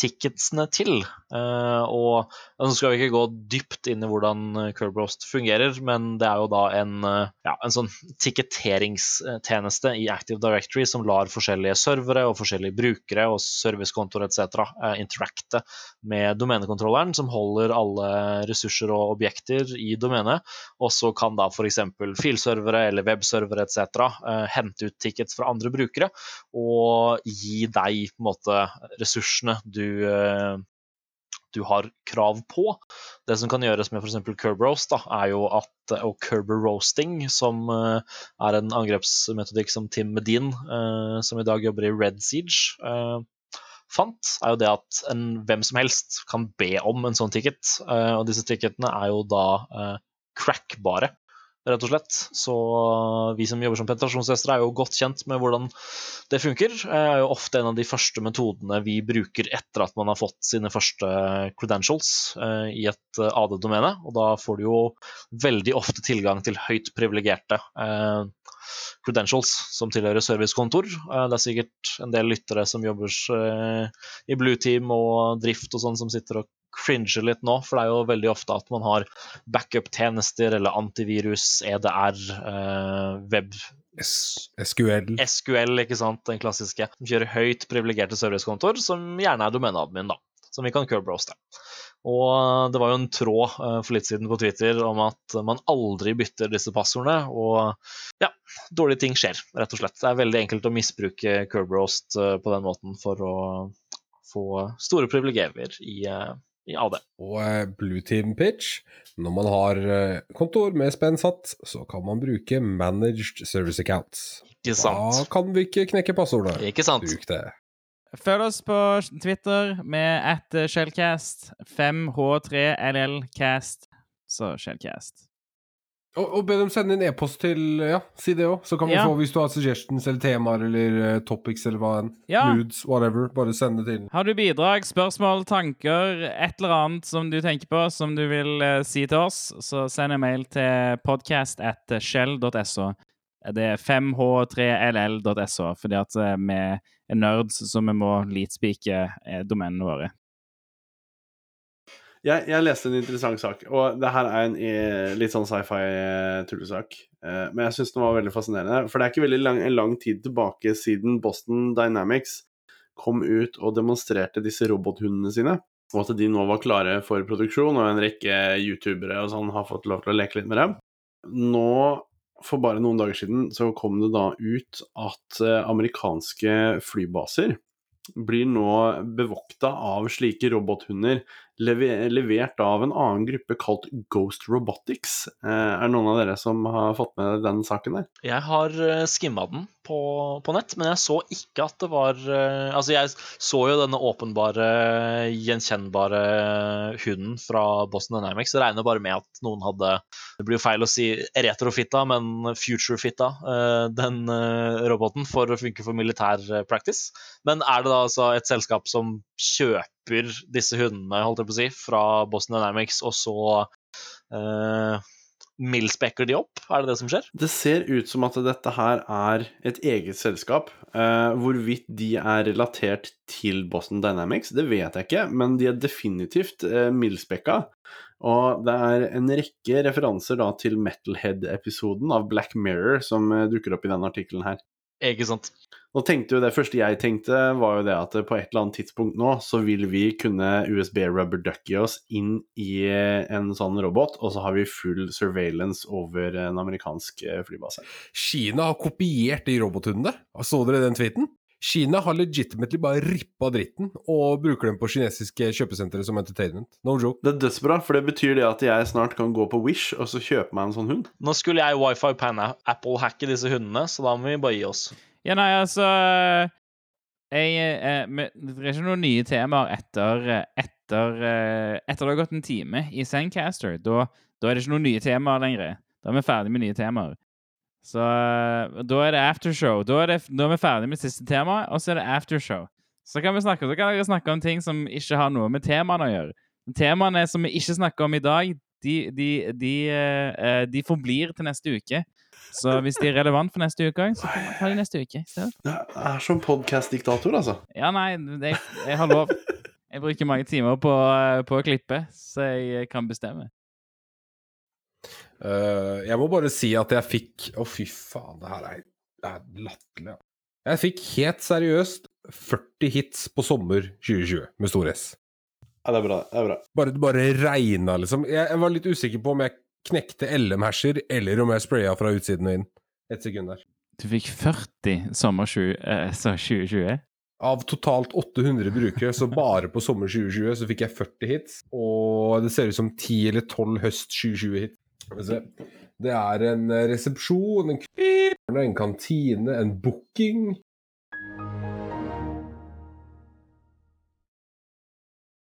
ticketsene til. Eh, og nå skal vi ikke gå dypt inn i hvordan Curbrost fungerer, men det er jo da en, eh, ja, en sånn tiketteringstjeneste i Active Directory som lar forskjellige servere og forskjellige brukere og servicekontor etc. eh, interacte med domenekontrolleren, som holder alle ressurser og objekter i domenet. Og så kan da f.eks. filservere eller webservere etc. eh, hente ut tickets fra andre brukere og gi deg på en måte ressursene du eh, du har krav på. Det som kan gjøres med f.eks. curb roast, da, er jo at, og curber roasting, som eh, er en angrepsmetodikk som Tim Medin, eh, som i dag jobber i Red Siege, eh, fant, er jo det at en, hvem som helst kan be om en sånn ticket. eh, og disse ticketene er jo da eh, crackbare, rett og slett. Så vi som jobber som penetrasjonstestere, er jo godt kjent med hvordan det funker. Det er jo ofte en av de første metodene vi bruker etter at man har fått sine første credentials eh, i et eh, AD-domene. Og da får du jo veldig ofte tilgang til høyt privilegerte eh, credentials som tilhører servicekontor. Eh, det er sikkert en del lyttere som jobber eh, i Blue Team og drift og sånn, som sitter og cringer litt nå, for det er jo veldig ofte at man har backup-tjenester eller antivirus, EDR, eh, web SQL. SQL, ikke sant, den klassiske. Som kjører høyt privilegerte servicekontor, som gjerne er domeneadmin, da. Som vi kan curbrose til. Og det var jo en tråd eh, for litt siden på Twitter om at man aldri bytter disse passordene. Og ja, dårlige ting skjer, rett og slett. Det er veldig enkelt å misbruke curb eh, på den måten for å få store privilegier i, eh, i AD. Og eh, Blue Team Pitch, når man har kontor med spenn satt, så kan man bruke Managed Service Accounts. Ikke Da kan vi ikke knekke passordet. Ikke sant? Bruk det. Følg oss på Twitter med at Shellcast. 5H3LLcast. Så Shellcast. Og, og be dem sende inn e-post til Ja, si det òg. Så kan vi Ja. få, hvis du har suggestions eller temaer eller uh, topics eller hva enn. Ja. Nudes, whatever. Bare send det til. Har du bidrag, spørsmål, tanker, et eller annet som du tenker på, som du vil uh, si til oss, så send en mail til podcast at shell.so. Det er 5h3ll.so, fordi at eh, vi er nerds, så vi må leadspeake eh, domenene våre. Jeg, jeg leste en interessant sak, og det her er en i, litt sånn sci-fi-tullesak. Eh, men jeg syns den var veldig fascinerende. For det er ikke veldig lang, en lang tid tilbake siden Boston Dynamics kom ut og demonstrerte disse robothundene sine. Og at de nå var klare for produksjon, og en rekke youtubere og sånn har fått lov til å leke litt med dem. Nå, for bare noen dager siden, så kom det da ut at eh, amerikanske flybaser blir nå bevokta av slike robothunder levert av en annen gruppe kalt Ghost Robotics. Eh, er det noen av dere som har fått med den saken der? Jeg har uh, skimma den på, på nett, men jeg så ikke at det var eh, Altså, jeg så jo denne åpenbare, gjenkjennbare hunden fra Boston Dynamics. Jeg regner bare med at noen hadde Det blir jo feil å si retrofitta, men futurefitta den eh, roboten for å funke for militær eh, practice. Men er det da altså et selskap som kjøper disse hundene, holdt jeg på å si, fra Boston Dynamics, og så uh, mildspekker de opp? Er det det som skjer? Det ser ut som at dette her er et eget selskap. Uh, hvorvidt de er relatert til Boston Dynamics, det vet jeg ikke, men de er definitivt uh, mildspekka. Og det er en rekke referanser da til Metalhead-episoden av Black Mirror som uh, dukker opp i denne artikkelen her. Ikke sant? Nå tenkte jo Det første jeg tenkte, var jo det at på et eller annet tidspunkt nå, så vil vi kunne USB rubber ducky oss inn i en sånn robot, og så har vi full surveillance over en amerikansk eh, flybase. Kina har kopiert de robothundene. Så dere den tweeten? Kina har legitimately bare rippa dritten og bruker dem på kinesiske kjøpesentre som entertainment. No joke. Det er dødsbra, for det betyr det at jeg snart kan gå på Wish og så kjøpe meg en sånn hund. Nå skulle jeg wifi Apple-hacke disse hundene, så da må vi bare gi oss. Ja, nei, altså jeg, eh, Det er ikke noen nye temaer etter etter, eh, etter det har gått en time i Sandcaster. Da, da er det ikke noen nye temaer lenger. Da er vi ferdig med nye temaer. Så eh, da er det aftershow. Da er, det, da er vi ferdig med siste tema, og så er det aftershow. Så kan vi snakke, så kan dere snakke om ting som ikke har noe med temaene å gjøre. Temaene som vi ikke snakker om i dag, de, de, de, eh, eh, de forblir til neste uke. Så hvis de er relevant for neste uke så kan vi ta de neste uke. i stedet. Det er som podkast-diktator, altså. Ja, nei, det, jeg har lov. Jeg bruker mange timer på, på å klippe, så jeg kan bestemme. Uh, jeg må bare si at jeg fikk Å, fy faen, det her er, det er latterlig. Jeg fikk helt seriøst 40 hits på sommer 2020 med stor S. Ja, det er bra. det er bra. Bare, det bare regna, liksom. Jeg, jeg var litt usikker på om jeg knekte LM-herser, eller om jeg spraya fra utsiden og inn. Et sekund der. Du fikk 40 sommer 20, eh, 2020? Av totalt 800 brukere, så bare på sommer 2020 så fikk jeg 40 hits. Og det ser ut som 10 eller 12 høst 2020-hits. Skal vi se. Det er en eh, resepsjon, en, en kantine, en booking,